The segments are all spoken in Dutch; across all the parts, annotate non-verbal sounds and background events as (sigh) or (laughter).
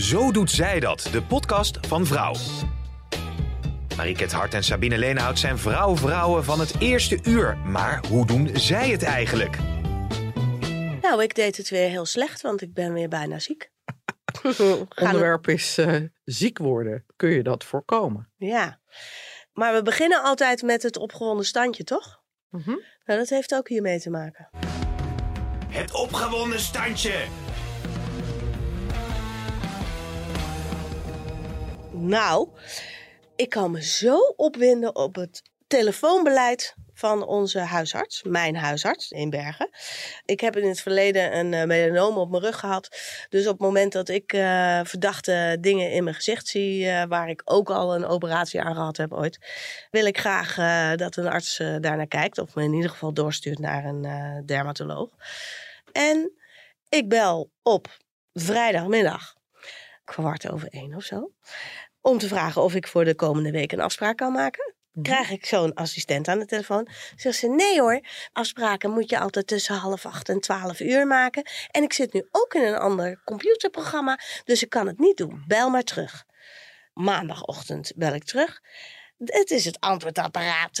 Zo doet zij dat, de podcast van Vrouw. Mariket Hart en Sabine Leenhout zijn vrouw-vrouwen van het eerste uur. Maar hoe doen zij het eigenlijk? Nou, ik deed het weer heel slecht, want ik ben weer bijna ziek. (laughs) Onderwerp is uh, ziek worden. Kun je dat voorkomen? Ja, maar we beginnen altijd met het opgewonden standje, toch? Mm -hmm. Nou, dat heeft ook hiermee te maken. Het opgewonden standje. Nou, ik kan me zo opwinden op het telefoonbeleid van onze huisarts, mijn huisarts in Bergen. Ik heb in het verleden een uh, melanoom op mijn rug gehad. Dus op het moment dat ik uh, verdachte dingen in mijn gezicht zie, uh, waar ik ook al een operatie aan gehad heb ooit, wil ik graag dat een arts daarnaar kijkt. Of me in ieder geval doorstuurt naar een dermatoloog. En ik bel op vrijdagmiddag, kwart over één of zo, om te vragen of ik voor de komende week een afspraak kan maken. Krijg ik zo'n assistent aan de telefoon. Zegt ze: Nee hoor, afspraken moet je altijd tussen half acht en twaalf uur maken. En ik zit nu ook in een ander computerprogramma, dus ik kan het niet doen. Bel maar terug. Maandagochtend bel ik terug. Het is het antwoordapparaat.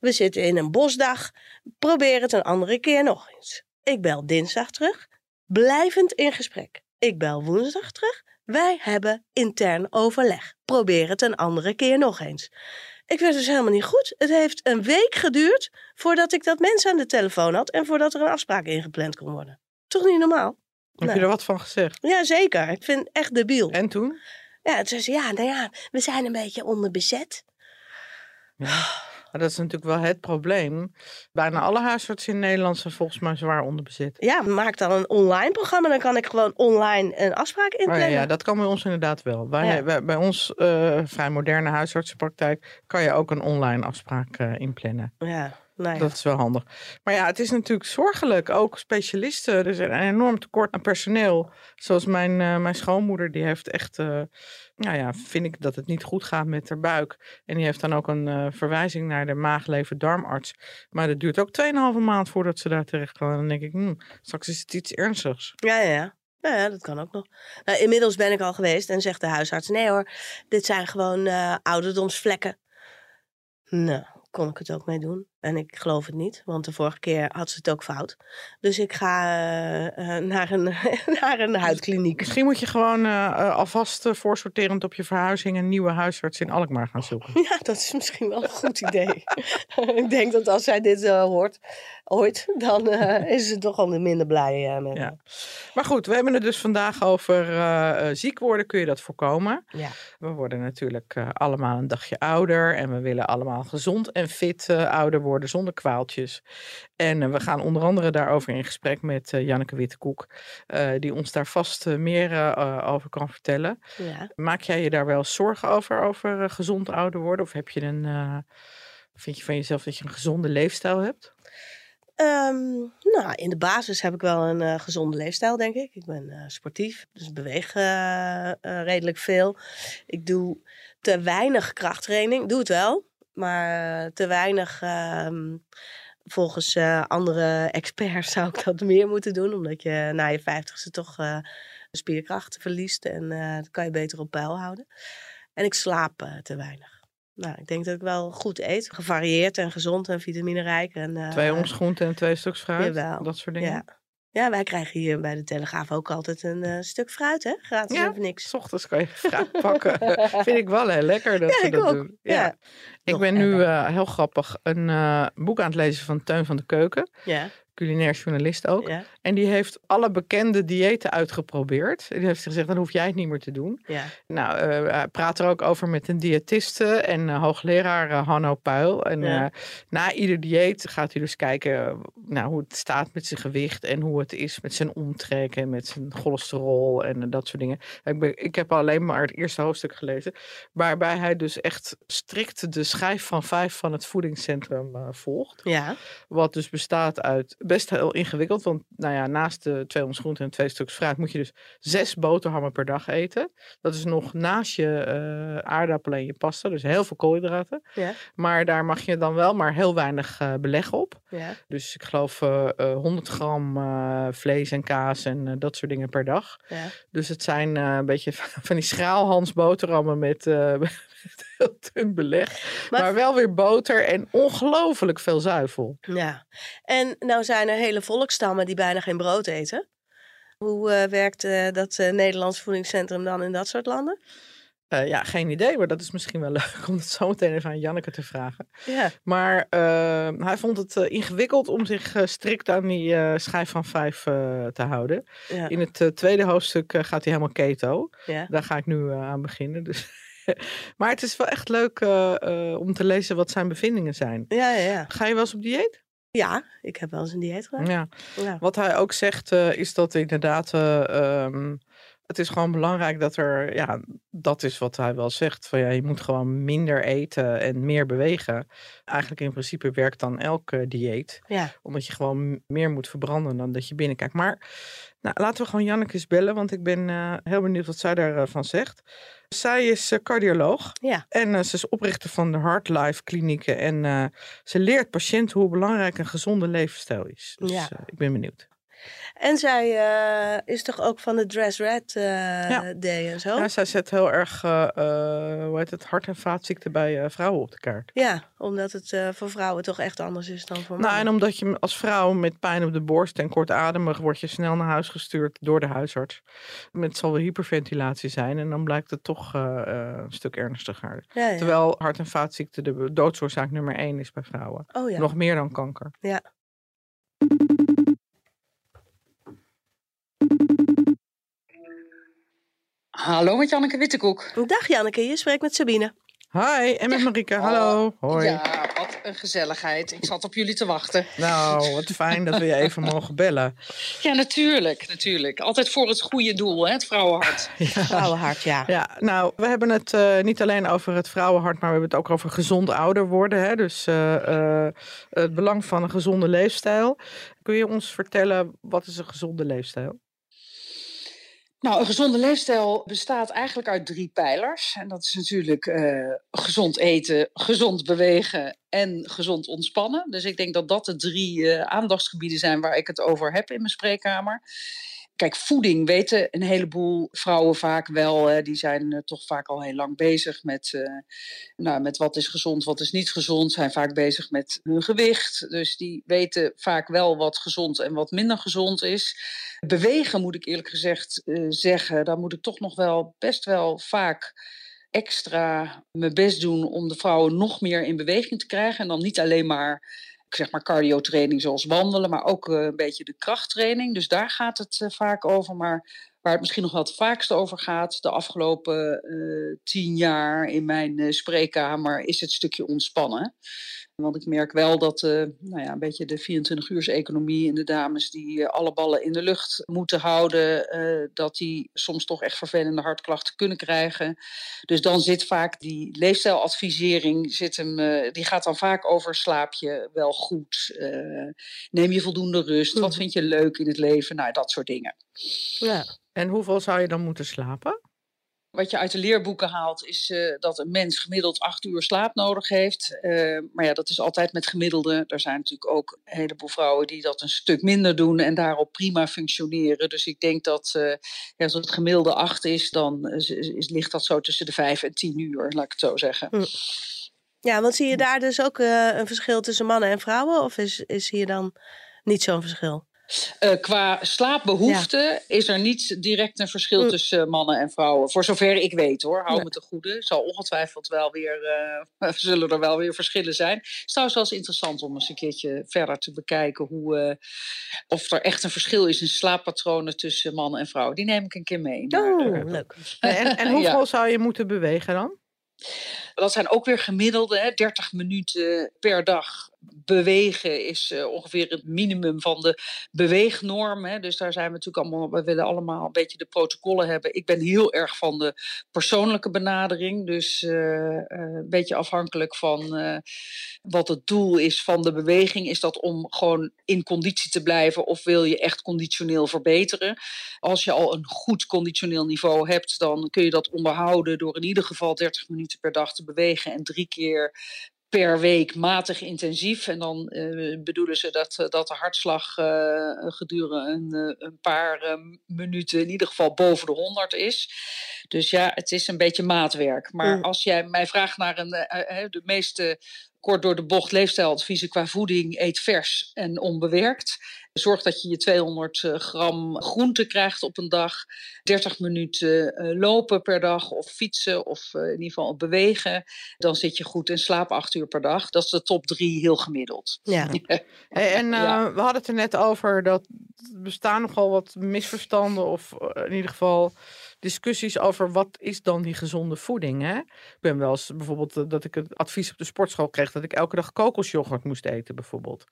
We zitten in een bosdag. Probeer het een andere keer nog eens. Ik bel dinsdag terug. Blijvend in gesprek. Ik bel woensdag terug. Wij hebben intern overleg. Probeer het een andere keer nog eens. Ik werd dus helemaal niet goed. Het heeft een week geduurd voordat ik dat mensen aan de telefoon had en voordat er een afspraak ingepland kon worden. Toch niet normaal? Heb nee. je er wat van gezegd? Ja, zeker. Ik vind het echt debiel. En toen? Ja, toen zei ze, ja, nou ja, we zijn een beetje onderbezet. Ja. Maar dat is natuurlijk wel het probleem. Bijna alle huisartsen in Nederland zijn volgens mij zwaar onderbezet. Ja, maak dan een online programma. Dan kan ik gewoon online een afspraak inplannen. Oh ja, ja, dat kan bij ons inderdaad wel. Wij, ja. bij, bij, ons uh, vrij moderne huisartsenpraktijk kan je ook een online afspraak uh, inplannen. Ja. Nou ja. Dat is wel handig. Maar ja, het is natuurlijk zorgelijk. Ook specialisten. Er is een enorm tekort aan personeel. Zoals mijn, uh, mijn schoonmoeder, die heeft echt. Uh, nou ja, vind ik dat het niet goed gaat met haar buik. En die heeft dan ook een uh, verwijzing naar de maagleven-darmarts. Maar dat duurt ook 2,5 maand voordat ze daar terecht kan. En dan denk ik, hmm, straks is het iets ernstigs. Ja, ja, ja. Nou ja, dat kan ook nog. Nou, inmiddels ben ik al geweest en zegt de huisarts: nee hoor, dit zijn gewoon ouderdomsvlekken. Nou, kon ik het ook mee doen. En ik geloof het niet, want de vorige keer had ze het ook fout. Dus ik ga uh, naar, een, (laughs) naar een huidkliniek. Misschien moet je gewoon uh, alvast uh, voorsorterend op je verhuizing een nieuwe huisarts in Alkmaar gaan zoeken. (laughs) Ja, dat is misschien wel een goed idee. (laughs) ik denk dat als zij dit hoort, ooit, dan (laughs) is ze toch al minder blij met ja. Maar goed, we hebben het dus vandaag over ziek worden. Kun je dat voorkomen? Ja. We worden natuurlijk allemaal een dagje ouder en we willen allemaal gezond en fit ouder worden zonder kwaaltjes. En we gaan onder andere daarover in gesprek met Janneke Wittekoek, die ons daar vast meer over kan vertellen. Ja. Maak jij je daar wel zorgen over, over gezond ouder worden? Of heb je een, vind je van jezelf dat je een gezonde leefstijl hebt? Um, nou, in de basis heb ik wel een uh, gezonde leefstijl, denk ik. Ik ben uh, sportief, dus beweeg uh, redelijk veel. Ik doe te weinig krachttraining. Doe het wel, maar te weinig. Uh, volgens andere experts (laughs) zou ik dat meer moeten doen, omdat je na je vijftigste toch spierkracht verliest en dat kan je beter op peil houden. En ik slaap te weinig. Nou, ik denk dat ik wel goed eet. Gevarieerd en gezond en vitaminerijk. En, twee ons en twee stuks fruit. Jawel. Dat soort dingen. Ja. Ja, wij krijgen hier bij de Telegraaf ook altijd een uh, stuk fruit, hè? Gratis ja, even niks. S ochtends kan je (laughs) fruit pakken. (laughs) Vind ik wel heel lekker dat ja, ze ik dat ook. doen. Ja. Ik ben nu uh, heel grappig een boek aan het lezen van Teun van de Keuken. Ja. Culinair journalist ook. Ja. En die heeft alle bekende diëten uitgeprobeerd. En die heeft gezegd, dan hoef jij het niet meer te doen. Ja. Nou, uh, hij praat er ook over met een diëtiste en uh, hoogleraar uh, Hanno Puil. En Ja. na ieder dieet gaat hij dus kijken nou, hoe het staat met zijn gewicht en hoe het is met zijn omtrek en met zijn cholesterol en dat soort dingen. Ik, ben, ik heb alleen maar het eerste hoofdstuk gelezen, waarbij hij dus echt strikt de schijf van vijf van het voedingscentrum volgt. Ja. Wat dus bestaat uit best heel ingewikkeld. Want nou ja, naast de twee ons groenten en twee stuks fruit moet je dus zes boterhammen per dag eten. Dat is nog naast je uh, aardappelen en je pasta. Dus heel veel koolhydraten. Ja. Maar daar mag je dan wel maar heel weinig uh, beleg op. Ja. Dus ik geloof uh, 100 gram vlees en kaas en dat soort dingen per dag. Ja. Dus het zijn een beetje (laughs) van die schraalhans boterhammen (laughs) met, heel dun beleg. Maar, maar, wel weer boter en ongelooflijk veel zuivel. Ja, en nou zijn er hele volkstammen die bijna geen brood eten. Hoe uh, werkt uh, dat uh, Nederlands voedingscentrum dan in dat soort landen? ja, geen idee, maar dat is misschien wel (laughs) leuk om het zo meteen even aan Janneke te vragen. Ja. Maar hij vond het ingewikkeld om zich strikt aan die schijf van vijf te houden. Ja. In het tweede hoofdstuk gaat hij helemaal keto. Ja. Daar ga ik nu aan beginnen. Dus (laughs) maar het is wel echt leuk uh, uh, om te lezen wat zijn bevindingen zijn. Ja, ja, ja. Ga je wel eens op dieet? Ja, ik heb wel eens een dieet gedaan. Ja. Ja. Wat hij ook zegt uh, is dat inderdaad... Um, het is gewoon belangrijk dat er... Ja, dat is wat hij wel zegt. Van, ja, je moet gewoon minder eten en meer bewegen. Eigenlijk in principe werkt dan elk dieet. Ja. Omdat je gewoon meer moet verbranden dan dat je binnenkijkt. Maar nou, laten we gewoon Janneke eens bellen. Want ik ben heel benieuwd wat zij daarvan zegt. Zij is uh, cardioloog ja. en uh, ze is oprichter van de Heartlife klinieken. En uh, ze leert patiënten hoe belangrijk een gezonde levensstijl is. Dus ja. ik ben benieuwd. En zij uh, is toch ook van de Dress Red uh, ja. Day en zo? Ja, zij zet heel erg uh, hoe heet het, hart- en vaatziekten bij vrouwen op de kaart. Ja, omdat het voor vrouwen toch echt anders is dan voor mannen. Nou, en omdat je als vrouw met pijn op de borst en kortademig wordt je snel naar huis gestuurd door de huisarts. Het zal wel hyperventilatie zijn en dan blijkt het toch een stuk ernstiger. Ja, ja. Terwijl hart- en vaatziekten de doodsoorzaak nummer één is bij vrouwen. Oh, ja. Nog meer dan kanker. Ja. Hallo met Janneke Wittekoek. Dag Janneke, je spreekt met Sabine. Hi, en met ja. Marike. Hallo. Hoi. Ja, wat een gezelligheid. Ik zat op jullie te wachten. Nou, wat fijn dat we je even (laughs) mogen bellen. Ja, natuurlijk. natuurlijk. Altijd voor het goede doel, hè? het vrouwenhart. (laughs) Ja. Vrouwenhart, ja. Ja, nou, we hebben het uh, niet alleen over het vrouwenhart, maar we hebben het ook over gezond ouder worden. Hè? Dus uh, uh, het belang van een gezonde leefstijl. Kun je ons vertellen, wat is een gezonde leefstijl? Nou, een gezonde leefstijl bestaat eigenlijk uit drie pijlers. En dat is natuurlijk uh, gezond eten, gezond bewegen en gezond ontspannen. Dus ik denk dat dat de drie uh, aandachtsgebieden zijn waar ik het over heb in mijn spreekkamer. Kijk, voeding weten een heleboel vrouwen vaak wel. Die zijn uh, toch vaak al heel lang bezig met, uh, nou, met wat is gezond, wat is niet gezond. Zijn vaak bezig met hun gewicht. Dus die weten vaak wel wat gezond en wat minder gezond is. Bewegen moet ik eerlijk gezegd zeggen. Daar moet ik toch nog wel best wel vaak extra mijn best doen om de vrouwen nog meer in beweging te krijgen. En dan niet alleen maar zeg maar cardiotraining zoals wandelen, maar ook uh, een beetje de krachttraining. Dus daar gaat het uh, vaak over. Maar waar het misschien nog wel het vaakst over gaat, de afgelopen uh, tien jaar in mijn spreekkamer, is het stukje ontspannen. Want ik merk wel dat nou ja, een beetje de 24-uurs-economie en de dames die alle ballen in de lucht moeten houden, dat die soms toch echt vervelende hartklachten kunnen krijgen. Dus dan zit vaak die leefstijladvisering, zit hem, die gaat dan vaak over slaap je wel goed, neem je voldoende rust, wat vind je leuk in het leven, nou dat soort dingen. Ja. En hoeveel zou je dan moeten slapen? Wat je uit de leerboeken haalt, is uh, dat een mens gemiddeld acht uur slaap nodig heeft. Uh, maar ja, dat is altijd met gemiddelde. Er zijn natuurlijk ook een heleboel vrouwen die dat een stuk minder doen en daarop prima functioneren. Dus ik denk dat uh, ja, als het gemiddelde acht is, dan is, is, ligt dat zo tussen de vijf en tien uur, laat ik het zo zeggen. Hm. Ja, want zie je daar dus ook een verschil tussen mannen en vrouwen? Of is, is hier dan niet zo'n verschil? Uh, qua slaapbehoefte ja. is er niet direct een verschil mm. tussen mannen en vrouwen. Voor zover ik weet hoor, hou Nee. me te goede. Zal ongetwijfeld wel weer, uh, (laughs) zullen er wel weer verschillen zijn. Het is trouwens wel eens interessant om eens een keertje verder te bekijken hoe, uh, of er echt een verschil is in slaappatronen tussen mannen en vrouwen. Die neem ik een keer mee. Oh, eh, leuk. (laughs) En, en hoeveel Ja. zou je moeten bewegen dan? Dat zijn ook weer gemiddelde, hè, 30 minuten per dag bewegen is uh, ongeveer het minimum van de beweegnorm. Hè. Dus daar zijn we natuurlijk allemaal, we willen allemaal een beetje de protocollen hebben. Ik ben heel erg van de persoonlijke benadering. Dus uh, uh, een beetje afhankelijk van wat het doel is van de beweging. Is dat om gewoon in conditie te blijven of wil je echt conditioneel verbeteren? Als je al een goed conditioneel niveau hebt, dan kun je dat onderhouden door in ieder geval 30 minuten per dag te bewegen en drie keer per week matig intensief. En dan uh, bedoelen ze dat, eh, dat de hartslag uh, gedurende een, een paar minuten in ieder geval boven de 100 is. Dus ja, het is een beetje maatwerk. Maar mm. als jij mij vraagt naar een, de meeste kort door de bocht leefstijladviezen qua voeding, eet vers en onbewerkt. Zorg dat je je 200 eh, gram groente krijgt op een dag. 30 minuten eh, lopen per dag of fietsen of eh, in ieder geval bewegen. Dan zit je goed en slaap 8 uur per dag. Dat is de top 3 heel gemiddeld. Ja. (laughs) en uh, we hadden het er net over dat er bestaan nogal wat misverstanden of in ieder geval discussies over wat is dan die gezonde voeding. Hè? Ik ben wel eens bijvoorbeeld dat ik het advies op de sportschool kreeg dat ik elke dag kokosjoghurt moest eten bijvoorbeeld.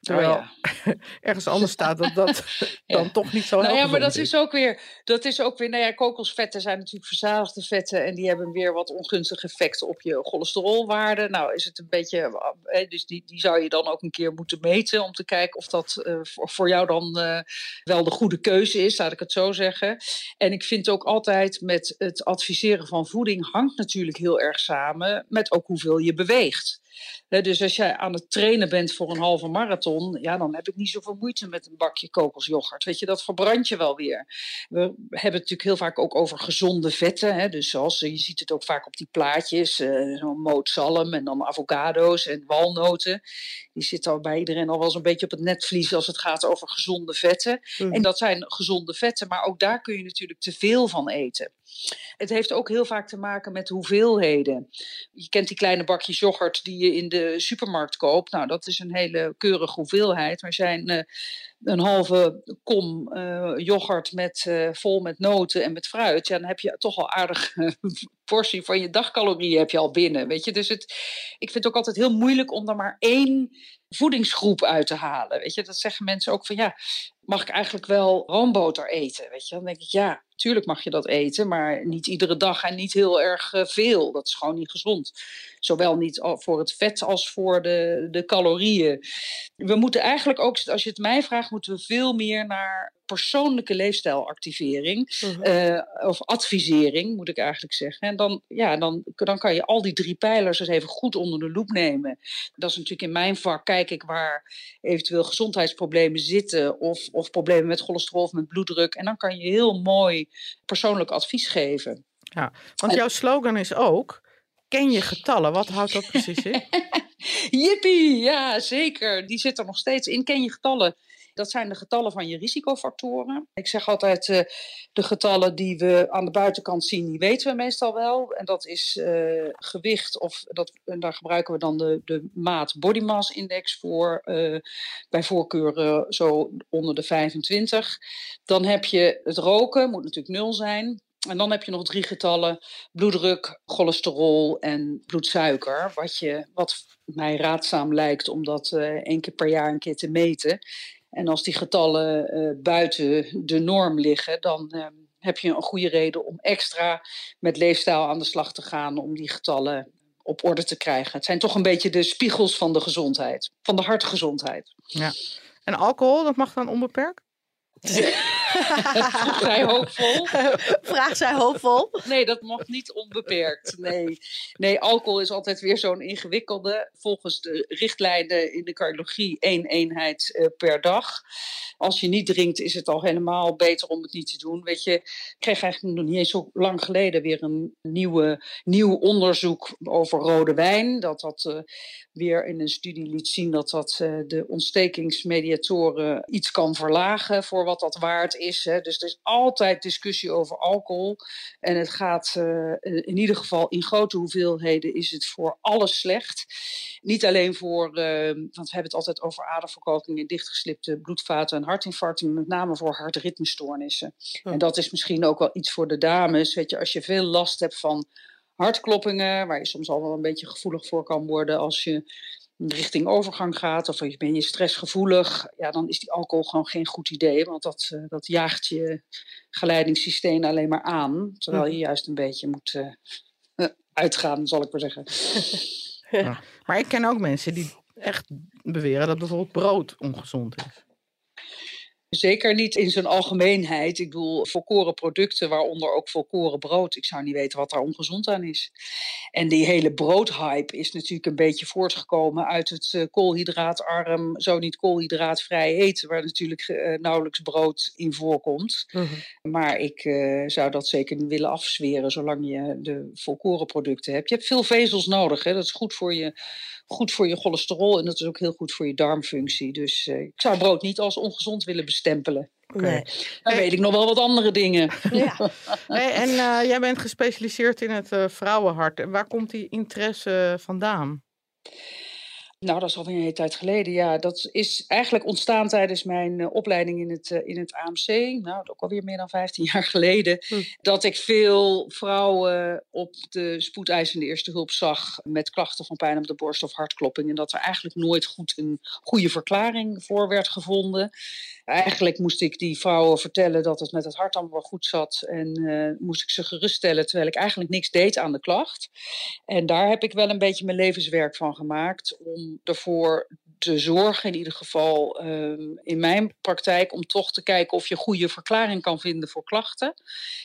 Terwijl oh, ja. (laughs) ergens anders staat dat dat (laughs) dan toch niet zo nou ja, maar dat is. ook weer, dat is ook weer, nou ja, kokosvetten zijn natuurlijk verzadigde vetten en die hebben weer wat ongunstige effecten op je cholesterolwaarde. Nou is het een beetje, eh, dus die, die zou je dan ook een keer moeten meten om te kijken of dat uh, voor, voor jou dan uh, wel de goede keuze is, laat ik het zo zeggen. En ik vind ook altijd met het adviseren van voeding hangt natuurlijk heel erg samen met ook hoeveel je beweegt dus als jij aan het trainen bent voor een halve marathon, ja, dan heb ik niet zoveel moeite met een bakje kokosjoghurt. Weet je, dat verbrand je wel weer. We hebben het natuurlijk heel vaak ook over gezonde vetten. Hè? Dus zoals je ziet het ook vaak op die plaatjes, uh, zo'n moot zalm en dan avocado's en walnoten. Die zitten al bij iedereen al wel zo'n beetje op het netvlies als het gaat over gezonde vetten. Mm. En dat zijn gezonde vetten, maar ook daar kun je natuurlijk te veel van eten. Het heeft ook heel vaak te maken met hoeveelheden. Je kent die kleine bakjes yoghurt die je in de supermarkt koopt. Nou, dat is een hele keurige hoeveelheid. Maar zijn uh, een halve kom uh, yoghurt met, uh, vol met noten en met fruit, ja, dan heb je toch al aardig portie van je dagcalorieën heb je al binnen. Weet je? Dus het, ik vind het ook altijd heel moeilijk om er maar één voedingsgroep uit te halen. Weet je? Dat zeggen mensen ook van ja, mag ik eigenlijk wel roomboter eten? Weet je? Dan denk ik ja, Tuurlijk mag je dat eten, maar niet iedere dag en niet heel erg eh, veel. Dat is gewoon niet gezond. Zowel niet voor het vet als voor de, de calorieën. We moeten eigenlijk ook, als je het mij vraagt, moeten we veel meer naar persoonlijke leefstijlactivering. Uh, of advisering, moet ik eigenlijk zeggen. En dan, ja, dan, dan kan je al die drie pijlers eens even goed onder de loep nemen. Dat is natuurlijk in mijn vak, kijk ik waar eventueel gezondheidsproblemen zitten. Of, of problemen met cholesterol of met bloeddruk. En dan kan je heel mooi persoonlijk advies geven. Ja, want jouw slogan is ook ken je getallen. Wat houdt dat precies in? (laughs) Jippie, ja zeker. Die zit er nog steeds in. Ken je getallen? Dat zijn de getallen van je risicofactoren. Ik zeg altijd, uh, de getallen die we aan de buitenkant zien, die weten we meestal wel. En dat is uh, gewicht, of dat, en daar gebruiken we dan de, de maat body mass index voor. Uh, bij voorkeur zo onder de 25. Dan heb je het roken, moet natuurlijk nul zijn. En dan heb je nog drie getallen: bloeddruk, cholesterol en bloedsuiker. Wat, je, wat mij raadzaam lijkt om dat uh, één keer per jaar een keer te meten. En als die getallen uh, buiten de norm liggen, dan uh, heb je een goede reden om extra met leefstijl aan de slag te gaan om die getallen op orde te krijgen. Het zijn toch een beetje de spiegels van de gezondheid, van de hartgezondheid. Ja. En alcohol, dat mag dan onbeperkt? Vraag zij hoopvol. (laughs) Vraag zij hoopvol. Nee, dat mag niet onbeperkt. Nee, nee alcohol is altijd weer zo'n ingewikkelde. Volgens de richtlijnen in de cardiologie één eenheid uh, per dag. Als je niet drinkt, is het al helemaal beter om het niet te doen. Weet je, ik kreeg eigenlijk nog niet eens zo lang geleden weer een nieuwe, nieuw onderzoek over rode wijn. Dat dat uh, weer in een studie liet zien dat dat uh, de ontstekingsmediatoren iets kan verlagen voor wat dat waard is. Hè. Dus er is altijd discussie over alcohol. En het gaat uh, in ieder geval in grote hoeveelheden is het voor alles slecht. Niet alleen voor, uh, want we hebben het altijd over aderverkalking en dichtgeslipte bloedvaten en hartinfarcten, met name voor hartritmestoornissen. En dat is misschien ook wel iets voor de dames. Weet je, als je veel last hebt van hartkloppingen, waar je soms al wel een beetje gevoelig voor kan worden als je richting overgang gaat of ben je stressgevoelig, ja, dan is die alcohol gewoon geen goed idee. Want dat, uh, dat jaagt je geleidingssysteem alleen maar aan. Terwijl je juist een beetje moet uh, uitgaan, zal ik maar zeggen. (laughs) Ja. Maar ik ken ook mensen die echt beweren dat bijvoorbeeld brood ongezond is. Zeker niet in zijn algemeenheid. Ik bedoel, volkoren producten, waaronder ook volkoren brood. Ik zou niet weten wat daar ongezond aan is. En die hele broodhype is natuurlijk een beetje voortgekomen uit het uh, koolhydraatarm, zo niet koolhydraatvrij eten, waar natuurlijk uh, nauwelijks brood in voorkomt. Mm -hmm. Maar ik uh, zou dat zeker niet willen afzweren, zolang je de volkoren producten hebt. Je hebt veel vezels nodig, hè? dat is goed voor je goed voor je cholesterol en dat is ook heel goed voor je darmfunctie. Dus uh, ik zou brood niet als ongezond willen bestempelen. Nee. Dan weet ik nog wel wat andere dingen. (laughs) Ja. hey, en uh, jij bent gespecialiseerd in het uh, vrouwenhart. Waar komt die interesse vandaan? Nou, dat is alweer een hele tijd geleden. Ja, dat is eigenlijk ontstaan tijdens mijn uh, opleiding in het, uh, in het AMC. Nou, ook alweer meer dan 15 (laughs) jaar geleden. Hm. Dat ik veel vrouwen op de spoedeisende eerste hulp zag met klachten van pijn op de borst of hartklopping. En dat er eigenlijk nooit goed een goede verklaring voor werd gevonden. Eigenlijk moest ik die vrouwen vertellen dat het met het hart allemaal goed zat. En uh, moest ik ze geruststellen terwijl ik eigenlijk niks deed aan de klacht. En daar heb ik wel een beetje mijn levenswerk van gemaakt. Om ervoor te zorgen, in ieder geval um, in mijn praktijk, om toch te kijken of je goede verklaring kan vinden voor klachten.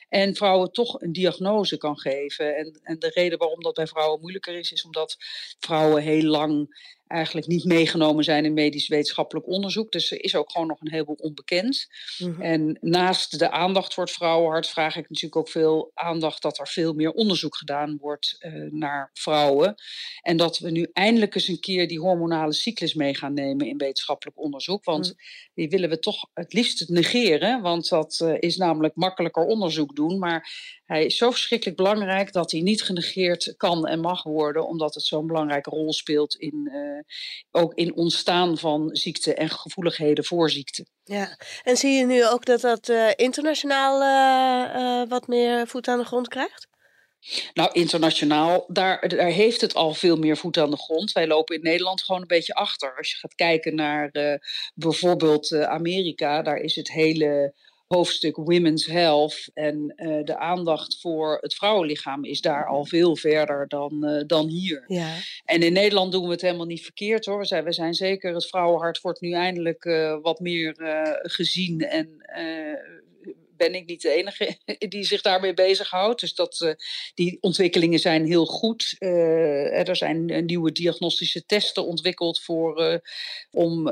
En vrouwen toch een diagnose kan geven. En, en de reden waarom dat bij vrouwen moeilijker is, is omdat vrouwen heel lang eigenlijk niet meegenomen zijn in medisch wetenschappelijk onderzoek. Dus er is ook gewoon nog een heleboel onbekend. Mm -hmm. En naast de aandacht voor het vrouwenhart vraag ik natuurlijk ook veel aandacht dat er veel meer onderzoek gedaan wordt uh, naar vrouwen. En dat we nu eindelijk eens een keer die hormonale cyclus mee gaan nemen in wetenschappelijk onderzoek. Want mm. die willen we toch het liefst negeren, want dat uh, is namelijk makkelijker onderzoek doen. Maar hij is zo verschrikkelijk belangrijk dat hij niet genegeerd kan en mag worden, omdat het zo'n belangrijke rol speelt in, uh, ook in ontstaan van ziekte en gevoeligheden voor ziekte. Ja, en zie je nu ook dat dat uh, internationaal uh, wat meer voet aan de grond krijgt? Nou, internationaal, daar, daar heeft het al veel meer voet aan de grond. Wij lopen in Nederland gewoon een beetje achter. Als je gaat kijken naar bijvoorbeeld Amerika, daar is het hele hoofdstuk Women's Health en uh, de aandacht voor het vrouwenlichaam is daar al veel verder dan, uh, dan hier. Ja. En in Nederland doen we het helemaal niet verkeerd hoor. We zijn, we zijn zeker, het vrouwenhart wordt nu eindelijk uh, wat meer gezien en ben ik niet de enige (laughs) die zich daarmee bezighoudt. Dus dat, uh, die ontwikkelingen zijn heel goed. Uh, er zijn nieuwe diagnostische testen ontwikkeld voor, om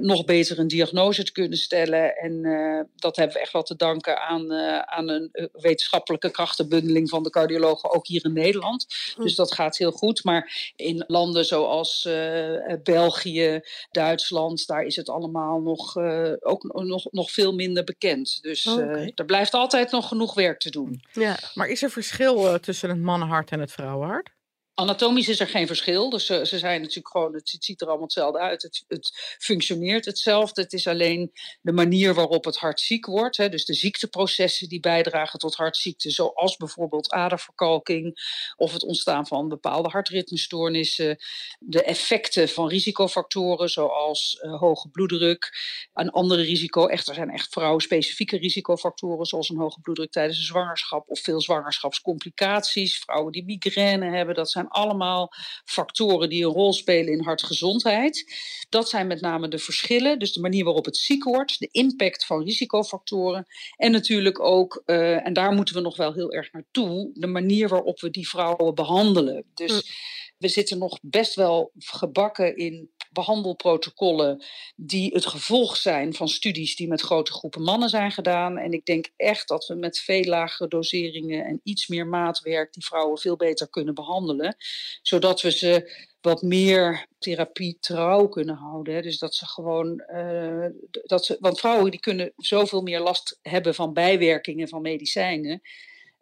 nog beter een diagnose te kunnen stellen. En dat hebben we echt wel te danken aan, aan een wetenschappelijke krachtenbundeling van de cardiologen, ook hier in Nederland. Hm. Dus dat gaat heel goed. Maar in landen zoals België, Duitsland, daar is het allemaal nog, ook nog, nog veel minder bekend. Dus Oh, er blijft altijd nog genoeg werk te doen. Ja. Maar is er verschil uh, tussen het mannenhart en het vrouwenhart? Anatomisch is er geen verschil. Dus uh, ze zijn natuurlijk gewoon, het, ziet er allemaal hetzelfde uit. Het, het, functioneert hetzelfde. Het is alleen de manier waarop het hart ziek wordt. Hè, dus de ziekteprocessen die bijdragen tot hartziekte, zoals bijvoorbeeld aderverkalking of het ontstaan van bepaalde hartritmestoornissen. De effecten van risicofactoren, zoals uh, hoge bloeddruk. Een andere risico, echt, er zijn echt vrouwenspecifieke risicofactoren, zoals een hoge bloeddruk tijdens een zwangerschap of veel zwangerschapscomplicaties. Vrouwen die migraine hebben, dat zijn allemaal factoren die een rol spelen in hartgezondheid. Dat zijn met name de verschillen, dus de manier waarop het ziek wordt, de impact van risicofactoren en natuurlijk ook, uh, en daar moeten we nog wel heel erg naartoe, de manier waarop we die vrouwen behandelen. Dus mm. we zitten nog best wel gebakken in behandelprotocollen die het gevolg zijn van studies die met grote groepen mannen zijn gedaan. En ik denk echt dat we met veel lagere doseringen en iets meer maatwerk die vrouwen veel beter kunnen behandelen, zodat we ze wat meer therapie trouw kunnen houden. Dus dat ze gewoon, uh, dat ze, want vrouwen die kunnen zoveel meer last hebben van bijwerkingen van medicijnen.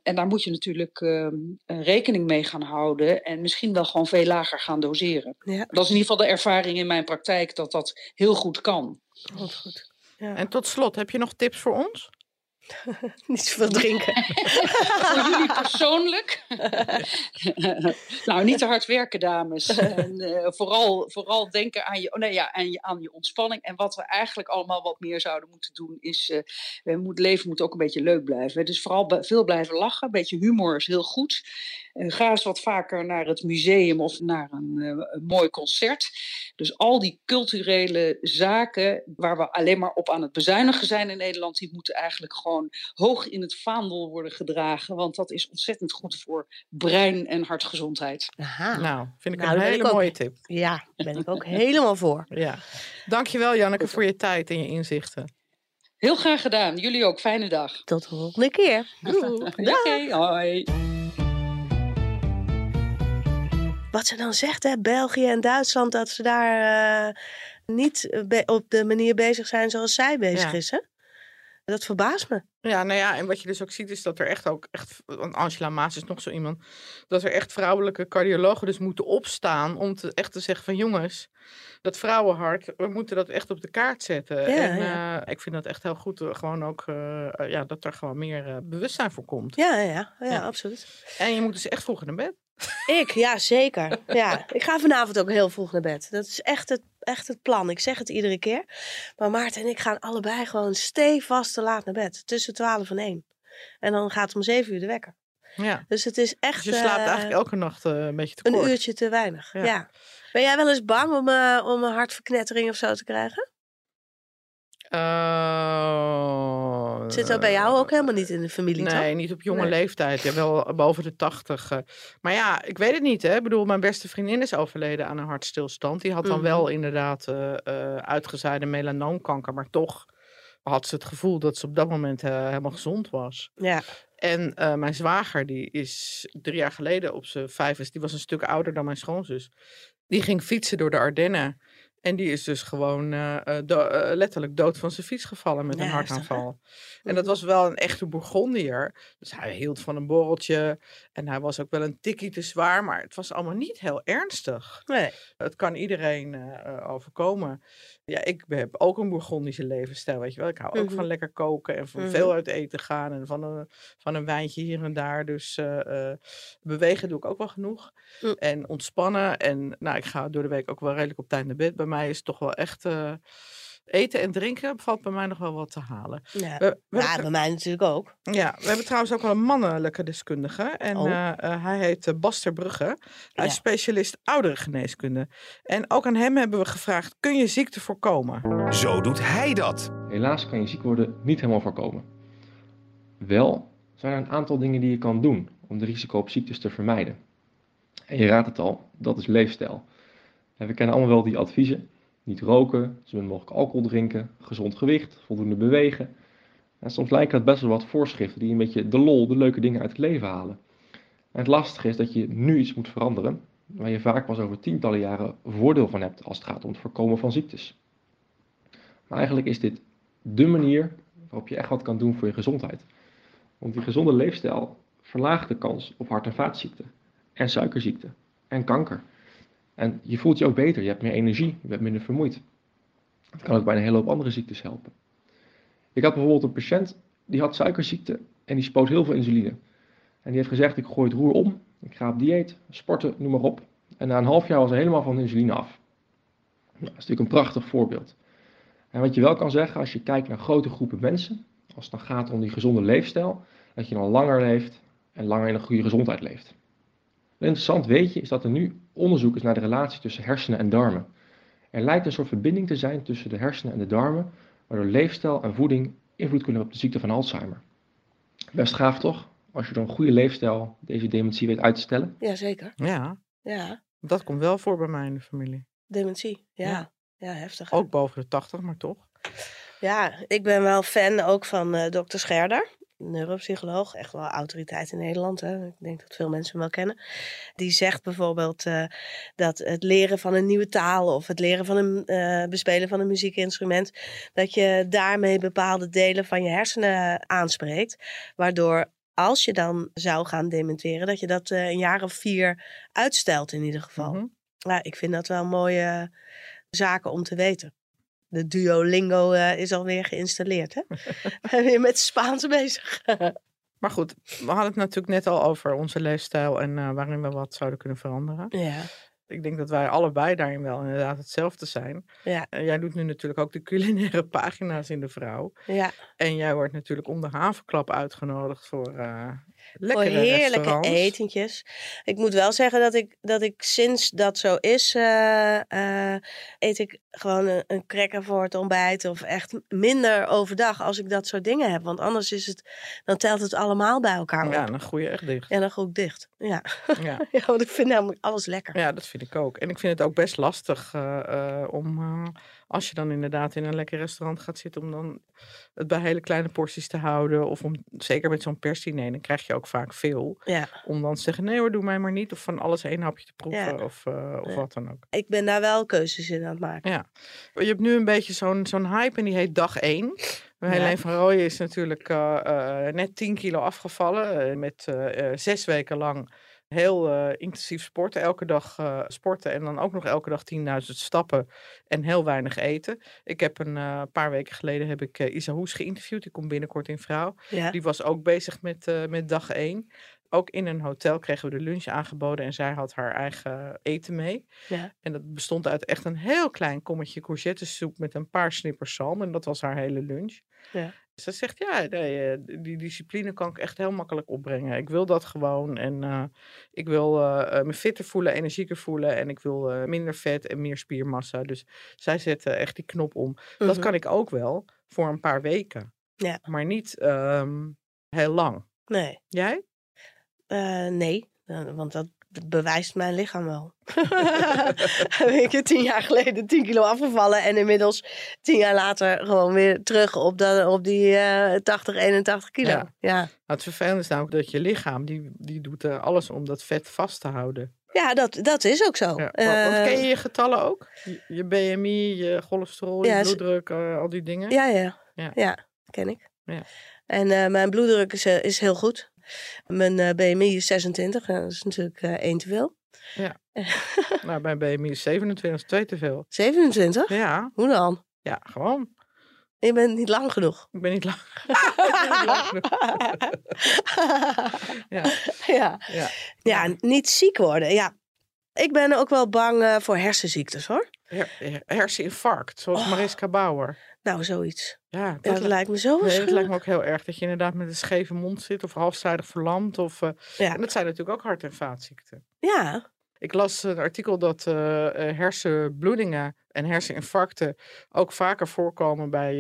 En daar moet je natuurlijk uh, rekening mee gaan houden en misschien wel gewoon veel lager gaan doseren. Ja. Dat is in ieder geval de ervaring in mijn praktijk dat dat heel goed kan. Goed, goed. Ja. En tot slot, heb je nog tips voor ons? (laughs) Niet zoveel drinken. (laughs) Voor jullie persoonlijk. (laughs) nou, niet te hard werken, dames. En, eh, vooral, vooral denken aan je, oh nee, ja, aan, je, aan je ontspanning. En wat we eigenlijk allemaal wat meer zouden moeten doen, is. Uh, we moet, leven moet ook een beetje leuk blijven. Dus vooral veel blijven lachen. Een beetje humor is heel goed. Uh, ga eens wat vaker naar het museum of naar een, een mooi concert. Dus al die culturele zaken waar we alleen maar op aan het bezuinigen zijn in Nederland, die moeten eigenlijk gewoon hoog in het vaandel worden gedragen. Want dat is ontzettend goed voor brein- en hartgezondheid. Aha. Nou, vind ik nou, een hele mooie tip. Ja, daar ben ik ook helemaal voor. (laughs) Ja. Dankjewel Janneke voor je tijd en je inzichten. Heel graag gedaan. Jullie ook. Fijne dag. Tot de volgende keer. (laughs) Oké, hoi. Wat ze dan zegt, hè, België en Duitsland, dat ze daar uh, niet op de manier bezig zijn zoals zij bezig ja. is. Hè? Dat verbaast me. Ja, nou ja, en wat je dus ook ziet is dat er echt ook, echt, want Angela Maas is nog zo iemand, dat er echt vrouwelijke cardiologen dus moeten opstaan om te, echt te zeggen van jongens, dat vrouwenhart, we moeten dat echt op de kaart zetten. Ja, en ja. Uh, ik vind dat echt heel goed, uh, gewoon ook, uh, ja, dat er gewoon meer bewustzijn voor komt. Ja, ja, ja, ja, absoluut. En je moet dus echt vroeg naar bed. Ik, ja, zeker. Ja, (laughs) ik ga vanavond ook heel vroeg naar bed. Dat is echt het, echt het plan. Ik zeg het iedere keer. Maar Maarten en ik gaan allebei gewoon stevast te laat naar bed. Tussen 12 en 1. En dan gaat om 7 uur de wekker. Ja. Dus het is echt. Dus je slaapt eigenlijk elke nacht uh, een beetje te kort. Een uurtje te weinig. Ja. ja. Ben jij wel eens bang om, uh, om een hartverknettering of zo te krijgen? Uh, Zit dat bij jou ook helemaal niet in de familie, Nee, toch? niet op jonge nee. leeftijd. Ja, wel boven de tachtig. Uh. Maar ja, ik weet het niet. Hè. Ik bedoel, mijn beste vriendin is overleden aan een hartstilstand. Die had dan mm. wel inderdaad uh, uitgezaaide melanoomkanker. Maar toch had ze het gevoel dat ze op dat moment helemaal gezond was. Ja. En mijn zwager, die is drie jaar geleden op zijn vijf, die was een stuk ouder dan mijn schoonzus. Die ging fietsen door de Ardennen. En die is dus gewoon uh, do uh, letterlijk dood van zijn fiets gevallen met ja, een hartaanval. En dat was wel een echte Bourgondier. Dus hij hield van een borreltje. En hij was ook wel een tikkie te zwaar. Maar het was allemaal niet heel ernstig. Nee. Het kan iedereen uh, overkomen. Ja, ik heb ook een Bourgondische levensstijl, weet je wel. Ik hou ook mm -hmm. van lekker koken en van mm -hmm. veel uit eten gaan. En van een, van een wijntje hier en daar. Dus bewegen doe ik ook wel genoeg. Mm. En ontspannen. En nou, ik ga door de week ook wel redelijk op tijd naar bed. Bij mij is het toch wel echt... Uh, eten en drinken valt bij mij nog wel wat te halen. Ja, we, we ja bij mij natuurlijk ook. Ja, we hebben trouwens ook wel een mannelijke deskundige. En oh. uh, uh, hij heet Baster Brugge. Hij ja. is specialist ouderengeneeskunde. En ook aan hem hebben we gevraagd, kun je ziekte voorkomen? Zo doet hij dat. Helaas kan je ziek worden niet helemaal voorkomen. Wel zijn er een aantal dingen die je kan doen om de risico op ziektes te vermijden. En je raadt het al, dat is leefstijl. En we kennen allemaal wel die adviezen. Niet roken, zo min mogelijk alcohol drinken, gezond gewicht, voldoende bewegen. En soms lijken dat best wel wat voorschriften die een beetje de lol, de leuke dingen uit het leven halen. En het lastige is dat je nu iets moet veranderen, waar je vaak pas over tientallen jaren voordeel van hebt als het gaat om het voorkomen van ziektes. Maar eigenlijk is dit dé manier waarop je echt wat kan doen voor je gezondheid. Want die gezonde leefstijl verlaagt de kans op hart- en vaatziekten en suikerziekte en kanker. En je voelt je ook beter, je hebt meer energie, je bent minder vermoeid. Het kan ook bij een hele hoop andere ziektes helpen. Ik had bijvoorbeeld een patiënt die had suikerziekte en die spoot heel veel insuline. En die heeft gezegd: Ik gooi het roer om, ik ga op dieet, sporten, noem maar op. En na een half jaar was hij helemaal van insuline af. Nou, dat is natuurlijk een prachtig voorbeeld. En wat je wel kan zeggen, als je kijkt naar grote groepen mensen, als het dan gaat om die gezonde leefstijl, dat je dan langer leeft en langer in een goede gezondheid leeft. Een interessant weetje is dat er nu onderzoek is naar de relatie tussen hersenen en darmen. Er lijkt een soort verbinding te zijn tussen de hersenen en de darmen, waardoor leefstijl en voeding invloed kunnen hebben op de ziekte van Alzheimer. Best gaaf toch? Als je door een goede leefstijl deze dementie weet uit te stellen. Jazeker. Ja. Ja. Dat komt wel voor bij mij in de familie. Dementie, ja. Ja, ja heftig. Ook boven de 80, maar toch? Ja, ik ben wel fan ook van uh, dokter Scherder neuropsycholoog, echt wel autoriteit in Nederland. Hè? Ik denk dat veel mensen hem wel kennen. Die zegt bijvoorbeeld uh, dat het leren van een nieuwe taal of het leren van een uh, bespelen van een muziekinstrument, dat je daarmee bepaalde delen van je hersenen aanspreekt, waardoor als je dan zou gaan dementeren, dat je dat uh, een jaar of vier uitstelt in ieder geval. Mm -hmm. ja, ik vind dat wel mooie zaken om te weten. De Duolingo eh, is alweer geïnstalleerd, hè? (laughs) We zijn weer met Spaans bezig. Maar goed, we hadden het natuurlijk net al over onze leefstijl en eh, waarin we wat zouden kunnen veranderen. ja, Ik denk dat wij allebei daarin wel inderdaad hetzelfde zijn. ja, En jij doet nu natuurlijk ook de culinaire pagina's in de vrouw. ja. En jij wordt natuurlijk om de havenklap uitgenodigd voor uh, Voor lekkere heerlijke etentjes. Ik moet wel zeggen dat ik, dat ik sinds dat zo is, eh, eh, eet ik gewoon een, een cracker voor het ontbijt. Of echt minder overdag als ik dat soort dingen heb. Want anders is het, dan telt het allemaal bij elkaar op. Ja, dan groei je echt dicht. En dan ga ik dicht. Ja. Ja. (laughs) ja, want ik vind namelijk alles lekker. Ja, dat vind ik ook. En ik vind het ook best lastig eh, om, als je dan inderdaad in een lekker restaurant gaat zitten, om dan het bij hele kleine porties te houden. Of om, zeker met zo'n persdiner, dan krijg je ook vaak veel. Ja, Om dan te zeggen, nee hoor, doe mij maar niet. Of van alles één hapje te proeven. Ja. Of, eh, of Ja. wat dan ook. ik ben daar wel keuzes in aan het maken. Ja. Je hebt nu een beetje zo'n zo'n hype en die heet dag 1. Helene van Rooyen is natuurlijk eh, eh, net 10 kilo afgevallen. met zes weken lang heel eh, intensief sporten. Elke dag eh, sporten en dan ook nog elke dag 10.000 stappen en heel weinig eten. Ik heb een eh, paar weken geleden heb ik Isa Hoes geïnterviewd. Die komt binnenkort in Vrouw. Ja, Die was ook bezig met, met dag 1. Ook in een hotel kregen we de lunch aangeboden en zij had haar eigen eten mee. ja, En dat bestond uit echt een heel klein kommetje courgettesoep met een paar snippers zalm. En dat was haar hele lunch. Ja. Ze zegt, ja, nee, eh, die discipline kan ik echt heel makkelijk opbrengen. Ik wil dat gewoon. En eh, ik wil eh, me fitter voelen, energieker voelen. En ik wil minder vet en meer spiermassa. Dus zij zette echt die knop om. Dat Mhm. kan ik ook wel voor een paar weken. Ja. Maar niet ehm, heel lang. Nee, Jij? Nee, want dat bewijst mijn lichaam wel. (laughs) ik ben tien jaar geleden 10 kilo afgevallen en inmiddels tien jaar later gewoon weer terug op, dat, op die eh 80, 81 kilo. Ja. Ja, Nou, het vervelende is namelijk dat je lichaam, die, die doet er alles om dat vet vast te houden. ja dat, dat is ook zo. Ja, Eh, ken je je getallen ook? Je, je BMI, je cholesterol, Ja, je bloeddruk, eh, al die dingen? Ja, ja. Ja. Ja, ken ik. Ja. En eh, mijn bloeddruk is, is heel goed. Mijn eh, BMI is 26. en dat is natuurlijk eh één te veel. (laughs) Nou, bij BMI is 27, is twee te veel. 27? Ja, Hoe dan? ja, gewoon. Je bent niet lang genoeg. Ik ben niet lang. (laughs) (laughs) ik ben niet lang genoeg. Ja, ja. ja. ja, niet ziek worden. Ja. Ik ben ook wel bang eh, voor hersenziektes hoor. Her- her- herseninfarct, zoals Oh. Mariska Bauer. Nou, zoiets. Ja, dat, dat li- lijkt me zo nee, dat lijkt me ook heel erg. Dat je inderdaad met een scheve mond zit of halfzijdig verlamd. Of, eh, Ja. En dat zijn natuurlijk ook hart- en vaatziekten. Ja, Ik las een artikel dat eh, eh, hersenbloedingen en herseninfarcten ook vaker voorkomen bij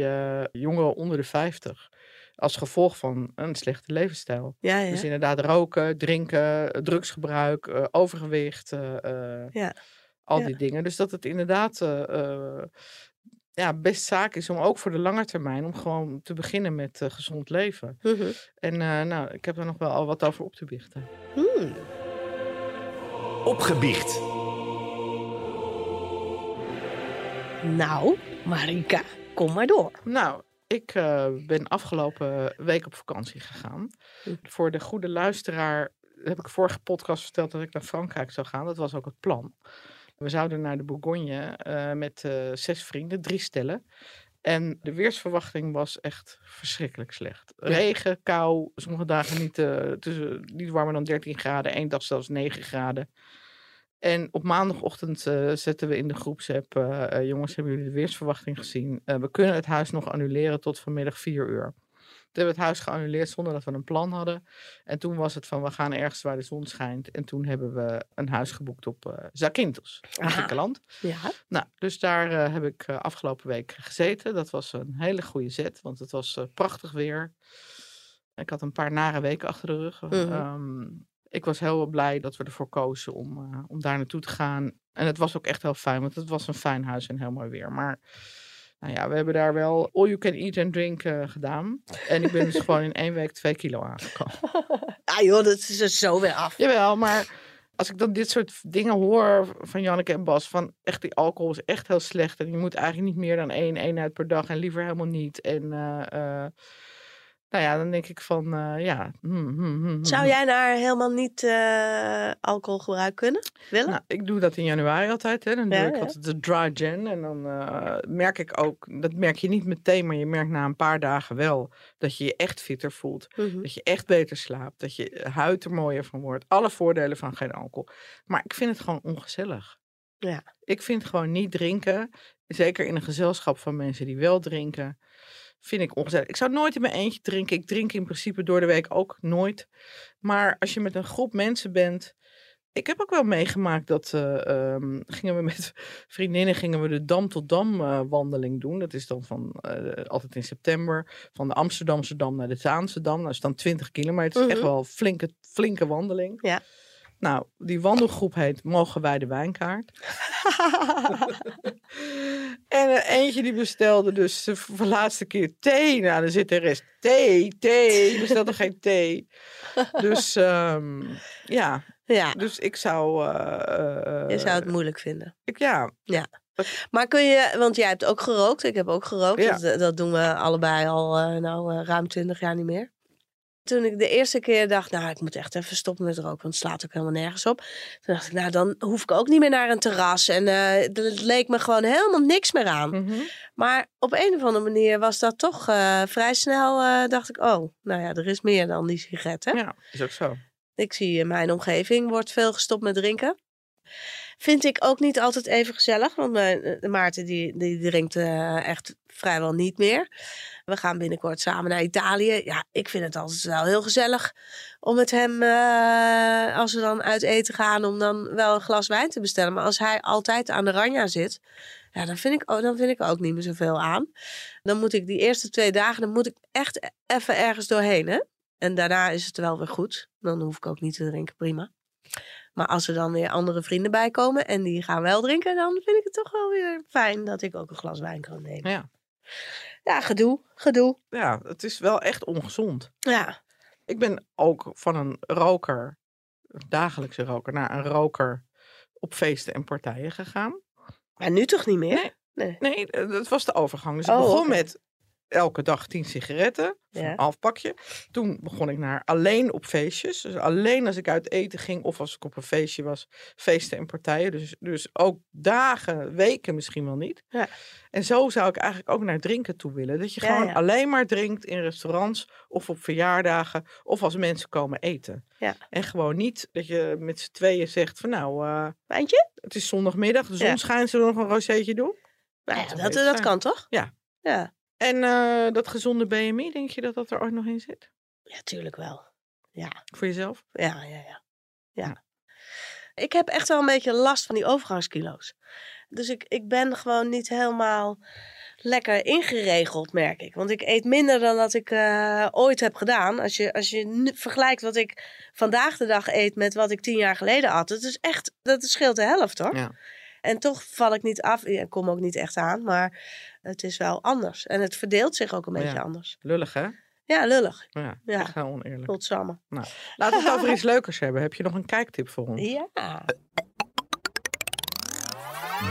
jongeren onder de 50. Als gevolg van een slechte levensstijl. ja, ja. Dus inderdaad roken, drinken, drugsgebruik, overgewicht, Ja. al die dingen. Dus dat het inderdaad ja, best zaak is om ook voor de lange termijn om gewoon te beginnen met eh, gezond leven. Mhm. En eh, nou, ik heb er nog wel al wat over op te biechten. Hmm. Opgebiecht. Nou, Marika, kom maar door. Nou, ik eh, ben afgelopen week op vakantie gegaan. Hm. Voor de goede luisteraar heb ik vorige podcast verteld dat ik naar Frankrijk zou gaan. Dat was ook het plan. We zouden naar de Bourgogne eh, met eh, zes vrienden, drie stellen. En de weersverwachting was echt verschrikkelijk slecht. Regen, kou, sommige dagen niet, eh, tussen, niet warmer dan 13 graden, één dag zelfs 9 graden. En op maandagochtend zetten we in de groepsapp, eh, jongens, hebben jullie de weersverwachting gezien? We kunnen het huis nog annuleren tot vanmiddag 4 uur. Toen hebben we het huis geannuleerd zonder dat we een plan hadden. En toen was het van, we gaan ergens waar de zon schijnt. En toen hebben we een huis geboekt op eh Zakynthos, in Aha. Griekenland. Ja, Nou, dus daar eh, heb ik eh, afgelopen week gezeten. Dat was een hele goede zet, want het was prachtig weer. Ik had een paar nare weken achter de rug. Mhm. Ehm, ik was heel blij dat we ervoor kozen om, om daar naartoe te gaan. En het was ook echt heel fijn, want het was een fijn huis en heel mooi weer. Maar nou ja, we hebben daar wel all you can eat and drink eh, gedaan. En ik ben dus (laughs) gewoon in één week twee kilo aangekomen. (laughs) ah, joh, dat is er zo weer af. Jawel, maar als ik dan dit soort dingen hoor van Janneke en Bas, van echt die alcohol is echt heel slecht en je moet eigenlijk niet meer dan één eenheid per dag en liever helemaal niet. En eh, eh, Nou ja, dan denk ik van, eh, ja. hmm, hmm, hmm, Zou jij daar helemaal niet eh, alcoholgebruik kunnen? Willen? Nou, ik doe dat in januari altijd. Hè. Dan doe ik ja. altijd de dry gen. En dan eh, merk ik ook, dat merk je niet meteen, maar je merkt na een paar dagen wel dat je je echt fitter voelt. Mhm. Dat je echt beter slaapt. Dat je huid er mooier van wordt. Alle voordelen van geen alcohol. Maar ik vind het gewoon ongezellig. Ja. Ik vind gewoon niet drinken, zeker in een gezelschap van mensen die wel drinken, vind ik ongezellig. Ik zou nooit in mijn eentje drinken. Ik drink in principe door de week ook nooit. Maar als je met een groep mensen bent. Ik heb ook wel meegemaakt dat eh, ehm, gingen we met (laughs) vriendinnen gingen we de Dam tot Dam eh, wandeling doen. Dat is dan van eh, altijd in september van de Amsterdamse Dam naar de Zaanse Dam. Dat is dan 20 kilometer. Is echt Mhm. wel een flinke, flinke wandeling. Ja. Nou, die wandelgroep heet Mogen wij de wijnkaart? (laughs) (laughs) en eentje die bestelde dus de voor de laatste keer thee. Nou, dan zit de rest thee, thee. Je bestelt er geen thee. Dus ehm, ja, ja, dus ik zou... eh, je zou het eh, moeilijk vinden. ik, ja, Maar kun je, want jij hebt ook gerookt, ik heb ook gerookt. Ja. Dat, dat doen we allebei al eh, nou, eh, ruim twintig jaar niet meer. Toen ik de eerste keer dacht, nou, ik moet echt even stoppen met roken, want het slaat ook helemaal nergens op. Toen dacht ik, nou, dan hoef ik ook niet meer naar een terras. En eh er leek me gewoon helemaal niks meer aan. mhm. Maar op een of andere manier was dat toch eh, vrij snel, eh, dacht ik, oh, nou ja, er is meer dan die sigaret, hè? ja, is ook zo. Ik zie in mijn omgeving wordt veel gestopt met drinken. Vind ik ook niet altijd even gezellig. Want mijn, eh, Maarten die, die drinkt eh, echt vrijwel niet meer. We gaan binnenkort samen naar Italië. Ja, ik vind het altijd wel heel gezellig om met hem, eh, als we dan uit eten gaan, om dan wel een glas wijn te bestellen. Maar als hij altijd aan de ranja zit, ja, dan, vind ik, ook- dan vind ik ook niet meer zoveel aan. Dan moet ik die eerste twee dagen, dan moet ik echt even ergens doorheen. Hè? En daarna is het wel weer goed. Dan hoef ik ook niet te drinken, prima. Maar als er dan weer andere vrienden bij komen en die gaan wel drinken, dan vind ik het toch wel weer fijn dat ik ook een glas wijn kan nemen. Ja. Ja, gedoe, gedoe. ja, het is wel echt ongezond. Ja, Ik ben ook van een roker, een dagelijkse roker, naar een roker op feesten en partijen gegaan. maar nu toch niet meer? Nee. Nee. Nee, dat was de overgang. Dus ik Oh, begon met elke dag tien sigaretten, Ja. een half pakje. Toen begon ik naar alleen op feestjes. Dus alleen als ik uit eten ging of als ik op een feestje was, feesten en partijen. Dus, dus ook dagen, weken misschien wel niet. Ja. En zo zou ik eigenlijk ook naar drinken toe willen. Dat je Ja, gewoon alleen maar drinkt in restaurants of op verjaardagen of als mensen komen eten. Ja. En gewoon niet dat je met z'n tweeën zegt van nou, eh, Wijntje? het is zondagmiddag, de zon schijnt, zullen we nog een rozeetje doen? Nou, dat, dat het kan toch? Ja. Ja, En eh, dat gezonde BMI, denk je dat dat er ooit nog in zit? ja tuurlijk wel. Ja, Voor jezelf? ja, ja, ja. ja. Ik heb echt wel een beetje last van die overgangskilo's. Dus ik, ik ben gewoon niet helemaal lekker ingeregeld, merk ik. Want ik eet minder dan dat ik eh, ooit heb gedaan. Als je, als je vergelijkt wat ik vandaag de dag eet met wat ik tien jaar geleden had. Het is echt, dat scheelt de helft hoor. Ja. En toch val ik niet af. Ik kom ook niet echt aan, maar het is wel anders. En het verdeelt zich ook een beetje Ja. anders. Lullig, hè? Ja, lullig. Ja, Ja. echt heel oneerlijk. Godsamme. Laten we het over iets (laughs) leukers hebben. Heb je nog een kijktip voor ons? Ja.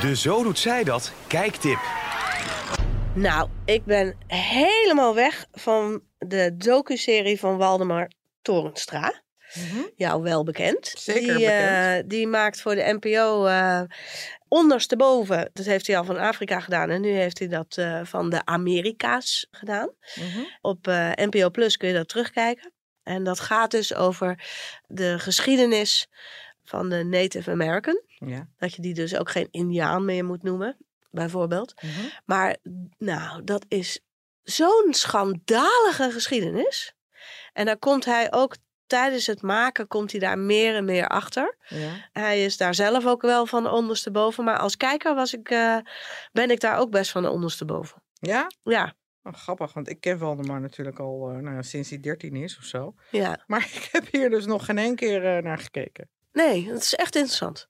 De Zo Doet Zij Dat kijktip. Nou, ik ben helemaal weg van de docu-serie van Waldemar Torenstra. Mhm. Jou wel bekend. Zeker die, bekend. eh, die maakt voor de NPO eh ondersteboven. Dat heeft hij al van Afrika gedaan. En nu heeft hij dat eh, van de Amerika's gedaan. Mhm. Op NPO Plus kun je dat terugkijken. En dat gaat dus over de geschiedenis van de Native American. Ja. Dat je die dus ook geen Indiaan meer moet noemen, bijvoorbeeld. Mhm. Maar nou, dat is zo'n schandalige geschiedenis. En daar komt hij ook tijdens het maken komt hij daar meer en meer achter. ja. Hij is daar zelf ook wel van ondersteboven. Maar als kijker was ik, eh, ben ik daar ook best van de ondersteboven. Ja? Ja, Oh, grappig, want ik ken Waldemar natuurlijk al eh, nou, ja, sinds hij 13 is of zo. ja. Maar (laughs) ik heb hier dus nog geen één keer eh, naar gekeken. Nee, dat is echt interessant.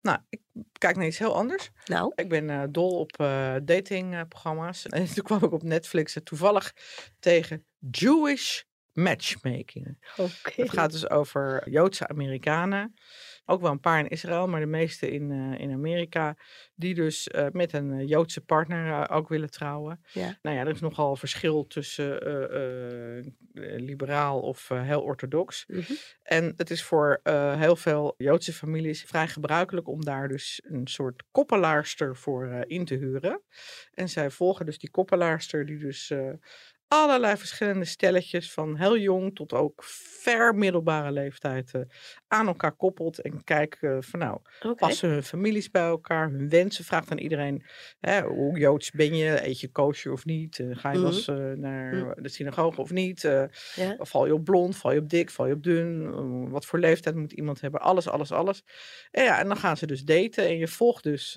Nou, ik kijk naar iets heel anders. Nou, Ik ben dol op datingprogramma's. (laughs) en toen kwam ik op Netflix er toevallig tegen Jewish matchmaking. Oké. Het gaat dus over Joodse Amerikanen. Ook wel een paar in Israël, maar de meeste in, eh, in Amerika. Die dus eh, met een eh, Joodse partner ook willen trouwen. Ja. Nou ja, er is nogal verschil tussen liberaal of heel orthodox. Mhm. En het is voor heel veel Joodse families vrij gebruikelijk om daar dus een soort koppelaarster voor in te huren. En zij volgen dus die koppelaarster die dus allerlei verschillende stelletjes van heel jong tot ook ver middelbare leeftijd eh, aan elkaar koppelt. En kijkt eh, van nou, passen hun families bij elkaar, hun wensen. Vraagt aan iedereen, hè, hoe Joods ben je? Eet je kosher of niet? Eh, ga je eh, naar Mhm. de synagoge of niet? Ja. Val je op blond? Val je op dik? Val je op dun? Wat voor leeftijd moet iemand hebben? Alles, alles, alles. En ja, en dan gaan ze dus daten. En je volgt dus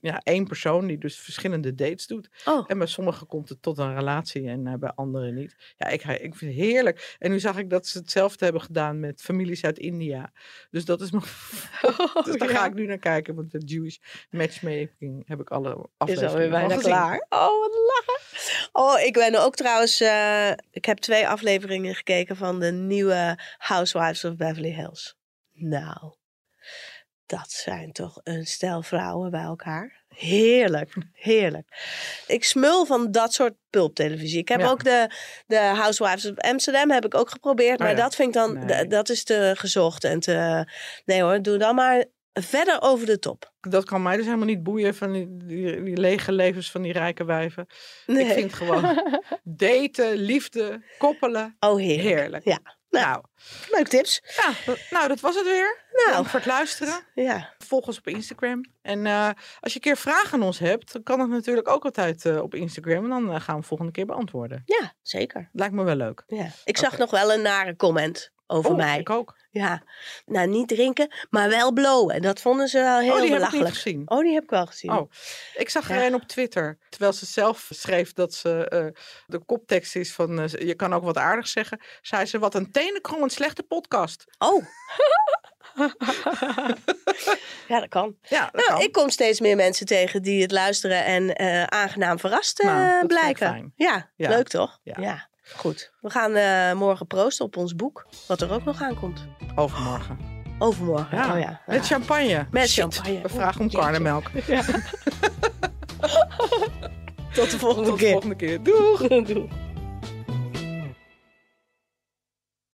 ja, één persoon die dus verschillende dates doet. Oh, En bij sommigen komt het tot een relatie en eh, bij anderen niet. Ja, ik, ik vind het heerlijk. En nu zag ik dat ze hetzelfde hebben gedaan met families uit India. Dus dat is nog. (laughs) (laughs) dus daar ga ik nu naar kijken. Want de Jewish matchmaking heb ik alle is afleveringen alweer van bijna gezien. klaar. Oh, wat lachen. Oh, ik ben ook trouwens... eh, ik heb twee afleveringen gekeken van de nieuwe Housewives of Beverly Hills. Nou, dat zijn toch een stel vrouwen bij elkaar. Heerlijk, heerlijk. Ik smul van dat soort pulptelevisie. Ik heb Ja. ook de, de Housewives of Amsterdam heb ik ook geprobeerd. Oh maar ja. dat vind ik dan, Nee. dat is te gezocht en te... Nee hoor, doe dan maar verder over de top. Dat kan mij dus helemaal niet boeien van die, die, die lege levens van die rijke wijven. Nee. Ik vind gewoon (laughs) daten, liefde, koppelen. Oh, heerlijk. Heerlijk. Ja. Nou. Nou, Leuk tips. ja, dat- nou, dat was het weer. Nou. Dank voor het luisteren. Ja. Volg ons op Instagram. En eh, als je een keer vragen aan ons hebt, dan kan het natuurlijk ook altijd eh, op Instagram. En dan eh, gaan we volgende keer beantwoorden. Ja, zeker. Lijkt me wel leuk. Ja. Ik zag nog wel een nare comment over Oh, mij. Ik ook. Ja. Nou, niet drinken, maar wel blowen. Dat vonden ze wel heel oh, die heb ik niet gezien. Oh, die heb ik wel gezien. Oh, ik zag er Ja. een op Twitter. Terwijl ze zelf schreef dat ze. eh, de koptekst is van. eh, je kan ook wat aardig zeggen. Zei ze: Wat een tenenkrommend slechte podcast. Oh. (laughs) ja, dat kan. Ja, dat Nou, kan. ik kom steeds meer mensen tegen die het luisteren en eh, aangenaam verrast Nou, blijken. Ja. leuk toch? Ja. Goed. We gaan eh, morgen proosten op ons boek, wat er ook nog aankomt. Overmorgen. Overmorgen. Ja. Oh ja. Met champagne. Met Shit, champagne. We vragen om karnemelk. (laughs) Tot de volgende Tot de keer. volgende keer. Doeg! (laughs) Doei.